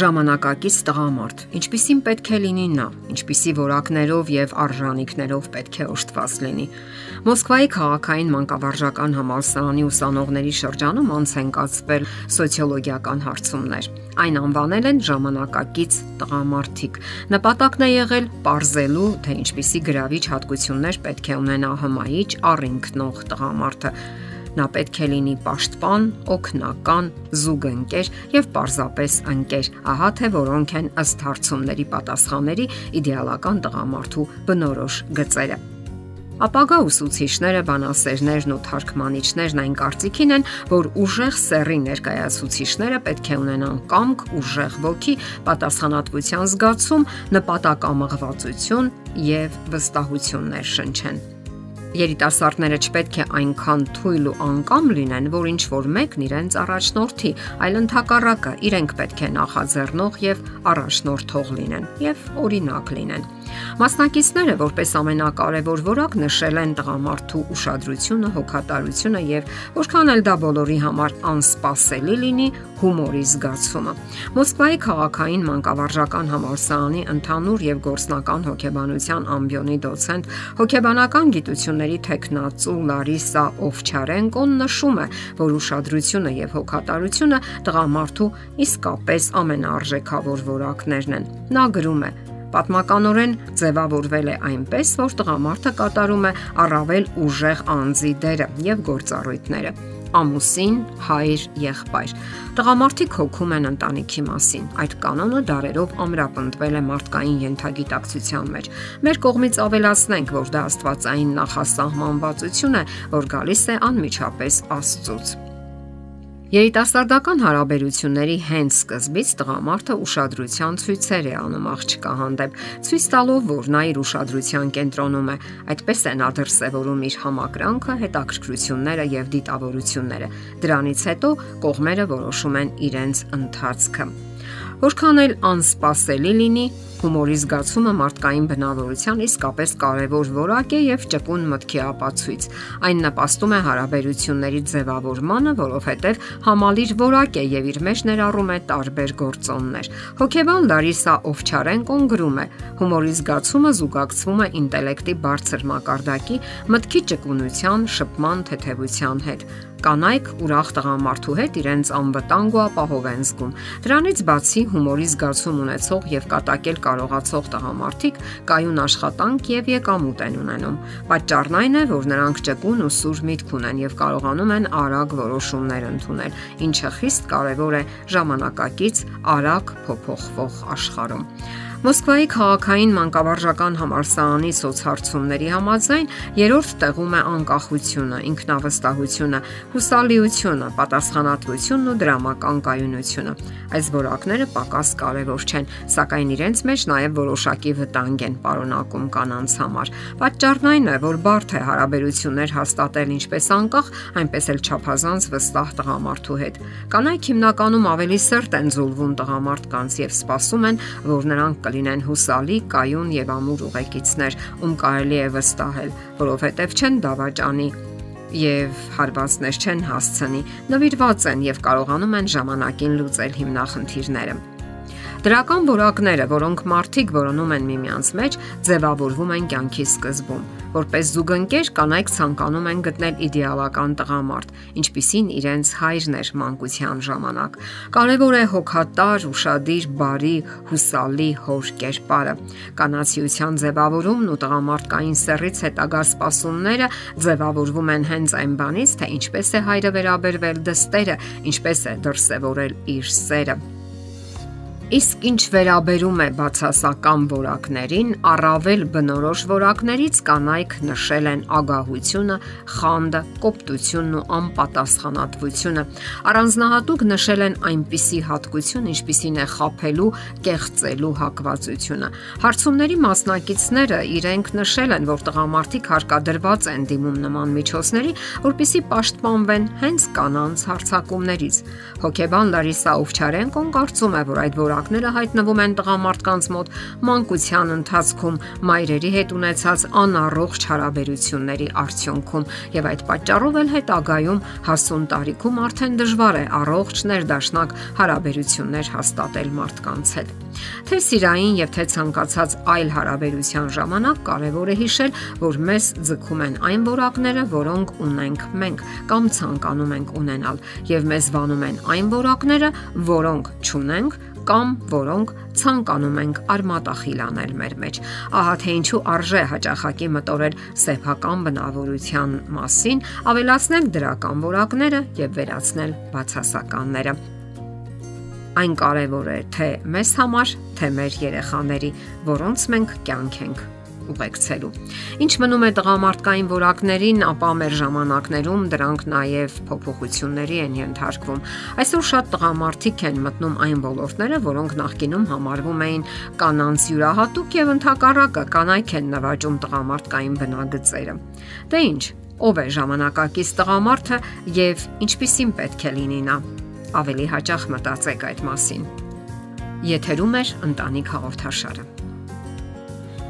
ժամանակակից տղամարդ, ինչպիսին պետք է լինի նա, ինչպիսի որակներով եւ արժանինքներով պետք է օժտված լինի։ Մոսկվայի քաղաքային մանկավարժական համալսարանի ուսանողների շրջանում անց են կացվել սոցիոլոգիական հարցումներ։ Այն անվանել են ժամանակակից տղամարդիկ։ Նպատակն է եղել ողրզելու, թե ինչպիսի գրավիչ հատկություններ պետք է ունենա հմայիչ առինքնող տղամարդը Նա պետք է լինի պաշտպան, օգնական, զուգընկեր եւ պարզապես ընկեր։ Ահա թե որոնք են ըստ հարցումների պատասխանների իդեալական տղամարդու բնորոշ գծերը։ Ապագա ուսուցիչները, բանասերներն ու թարգմանիչներն այն կարծիքին են, որ ուժեղ սեռի ներկայացուցիչները պետք է ունենան կամք, ուժեղ ոգի, պատասխանատվության զգացում, նպատակամղվածություն եւ վստահություններ շնչեն երիտասարդները չպետք է այնքան թույլ ու անկամ լինեն, որ ինչ որ մեկն իրենց առաջնորդի, այլ ընդհակառակը իրենք պետք է նախաձեռնող եւ առաջնորդող լինեն եւ օրինակ լինեն։ Մասնակիցները որպես ամենակարևոր որակ նշել են տղամարդու ուշադրությունը, հոգատարությունը եւ որքան էլ դա բոլորի համար անսպասելի լինի, հումորի զգացումը։ Մոսկվայի քաղաքային մանկավարժական համալսարանի ընդհանուր եւ գործնական հոգեբանության ամբիոնի դոցենտ հոգեբանական գիտությունների տեխնացու Լարիսա Օվչարենկոն նշում է, որ ուշադրությունը եւ հոգատարությունը տղամարդու իսկապես ամենաարժեքավոր որակներն են։ Նա գրում է. Պատմականորեն ձևավորվել է այնպես, որ տղամարդը կատարում է առավել ուժեղ անձի դերը եւ գործառույթները ամուսին, հայր, եղբայր։ Տղամարդիկ հոգում են ընտանիքի մասին։ Այդ կանոնը դարերով ամրապնդվել է մարդկային յենթագիտակցության մեջ։ Մեր կողմից ավելացնենք, որ դա աստվածային նախասահմանվածություն է, որ գալիս է անմիջապես Աստծոց։ Երիտասարդական հարաբերությունների հենց սկզբից տղամարդը ուշադրության ցույցեր է անում աղջկա հանդեպ, ցույց տալով, որ նա իր ուշադրության կենտրոնում է։ Այդպես է նա դրսևորում իր համակրանքը, հետաքրքրությունները եւ դիտավորությունները։ Դրանից հետո կողմերը որոշում են իրենց ընթացքը։ Որքան էլ անսպասելի լինի, Հումորի զգացումը մարդկային բնավորության իսկապես կարևոր որակ է եւ ճկուն մտքի ապացույց։ Այն նպաստում է հարաբերությունների ձևավորմանը, որովհետեւ համալիր որակ է եւ իր մեջ ներառում է տարբեր գործոններ։ Հոգեբան Լարիսա Օվչարենկոն գրում է. Հումորի զգացումը զուգակցվում է ինտելեկտի բարձր մակարդակի, մտքի ճկունության, շփման թեթևության հետ կանայք ուրախ տղամարդու հետ իրենց անվտանգ ու ապահով են զգում։ Դրանից բացի հումորի զգացում ունեցող եւ կատակել կարողացող տղամարդիկ կայուն աշխատանք եւ եկամուտ են ունենում։ Պատճառն այն է, որ նրանք ճկուն ու սուր միտք ունեն եւ կարողանում են արագ որոշումներ ընդունել, ինչը խիստ կարեւոր է ժամանակակից արագ փոփոխվող աշխարհում։ Մոսկվայի քաղաքային մանկավարժական համալսարանի սոցհարցումների համաձայն երրորդ տեղում է անկախությունը, ինքնավստահությունը, հուսալիությունը, պատասխանատվությունն ու դրամական կայունությունը։ Այս որակները պակաս կարևոր չեն, սակայն իրենց մեջ նաև որոշակի վտանգ են պարունակում կանանց համար։ Պատճառն այն է, որ բարդ է հարաբերություններ հաստատել ինչպես անկախ, այնպես էլ չափազանց վստահ տղամարդու հետ։ Կանայք հիմնականում ավելի սերտ են զուլվում տղամարդկանց եւ սպասում են, որ նրանք կլինեն հուսալի, կայուն եւ ամուր ուղեկիցներ, ում կարելի է վստահել, որովհետեւ չեն դավաճանի եւ հարվածներ չեն հասցնի, նվիրված են եւ կարողանում են ժամանակին լուծել հիմնախնդիրները։ Դրական որակները, որոնք մարդիկ որոնում են միմյանց մեջ, ձևավորվում են կյանքի սկզբում։ Որպես զուգընկեր կանայք ցանկանում են գտնել իդեալական տղամարդ, ինչպիսին իրենց հայրն էր մանկության ժամանակ։ Կարևոր է հոգատար, ուրشادիր, բարի, հուսալի հոր կերպարը։ Կանացիության ձևավորումն ու տղամարդկային սեռից հետագա սպասումները ձևավորվում են հենց այն բանից, թե ինչպես է հայրը վերաբերվել դստերը, ինչպես է դրսևորել իր սերը։ Իսկ ինչ վերաբերում է բացասական որակներին, առավել բնորոշ որակներից կանայք նշել են ագահությունը, խանդը, կոպտությունն ու անպատասխանատվությունը։ Առանձնահատուկ նշել են այնպիսի հատկություն, ինչպիսին է խափելու, կեղծելու հակվածությունը։ Հարցումների մասնակիցները իրենք նշել են, որ տղամարդիկ հարկադրված են դիմում նման միջոցների, որpիսի պաշտպանվեն հենց կանանց հարցակումներից։ Հոկեբան Լարիսա Օվչարենկոն կարծում է, որ այդ որ որակները հայտնվում են տղամարդկանց մոտ մանկության ընթացքում մայրերի հետ ունեցած անառողջ հարաբերությունների արդյունքում եւ այդ պատճառով էլ հետագայում հասուն տարիքում արդեն դժվար է առողջ ներդաշնակ հարաբերություններ հաստատել մարդկանց հետ։ Թե սիրային եւ թե ցանկացած այլ հարաբերության ժամանակ կարեւոր է հիշել, որ մեզ ձգում են այն որակները, որոնք ունենք մենք կամ ցանկանում ենք ունենալ եւ մեզ վանում են այն որակները, որոնք չունենք կամ որոնք ցանկանում ենք արմատախիլ անել մեր մեջ։ Ահա թե ինչու արժե հաճախակի մտորել սեփական բնավորության մասին, ավելացնել դրական որակները եւ վերացնել բացասականները։ Այն կարևոր է թե մեզ համար, թե մեր երեխաների, որոնց մենք կյանք ենք ուղեկցելու։ Ինչ մնում է տղամարդկային որակներին, ապա մեր ժամանակներում դրանք նաև փոփոխությունների են ենթարկվում։ Այսօր շատ տղամարդիկ են մտնում այն ոլորտները, որոնք նախկինում համարվում էին կանանց յուրահատուկ եւ ընդհակառակը կանայք են նվաճում տղամարդկային բնագծերը։ Դե ինչ, ով է ժամանակակից տղամարդը եւ ինչպիսին պետք է լինի նա։ Ավելի հաճախ մտածեք այդ մասին։ Եթերում է ընտանիք հաղորդաշարը։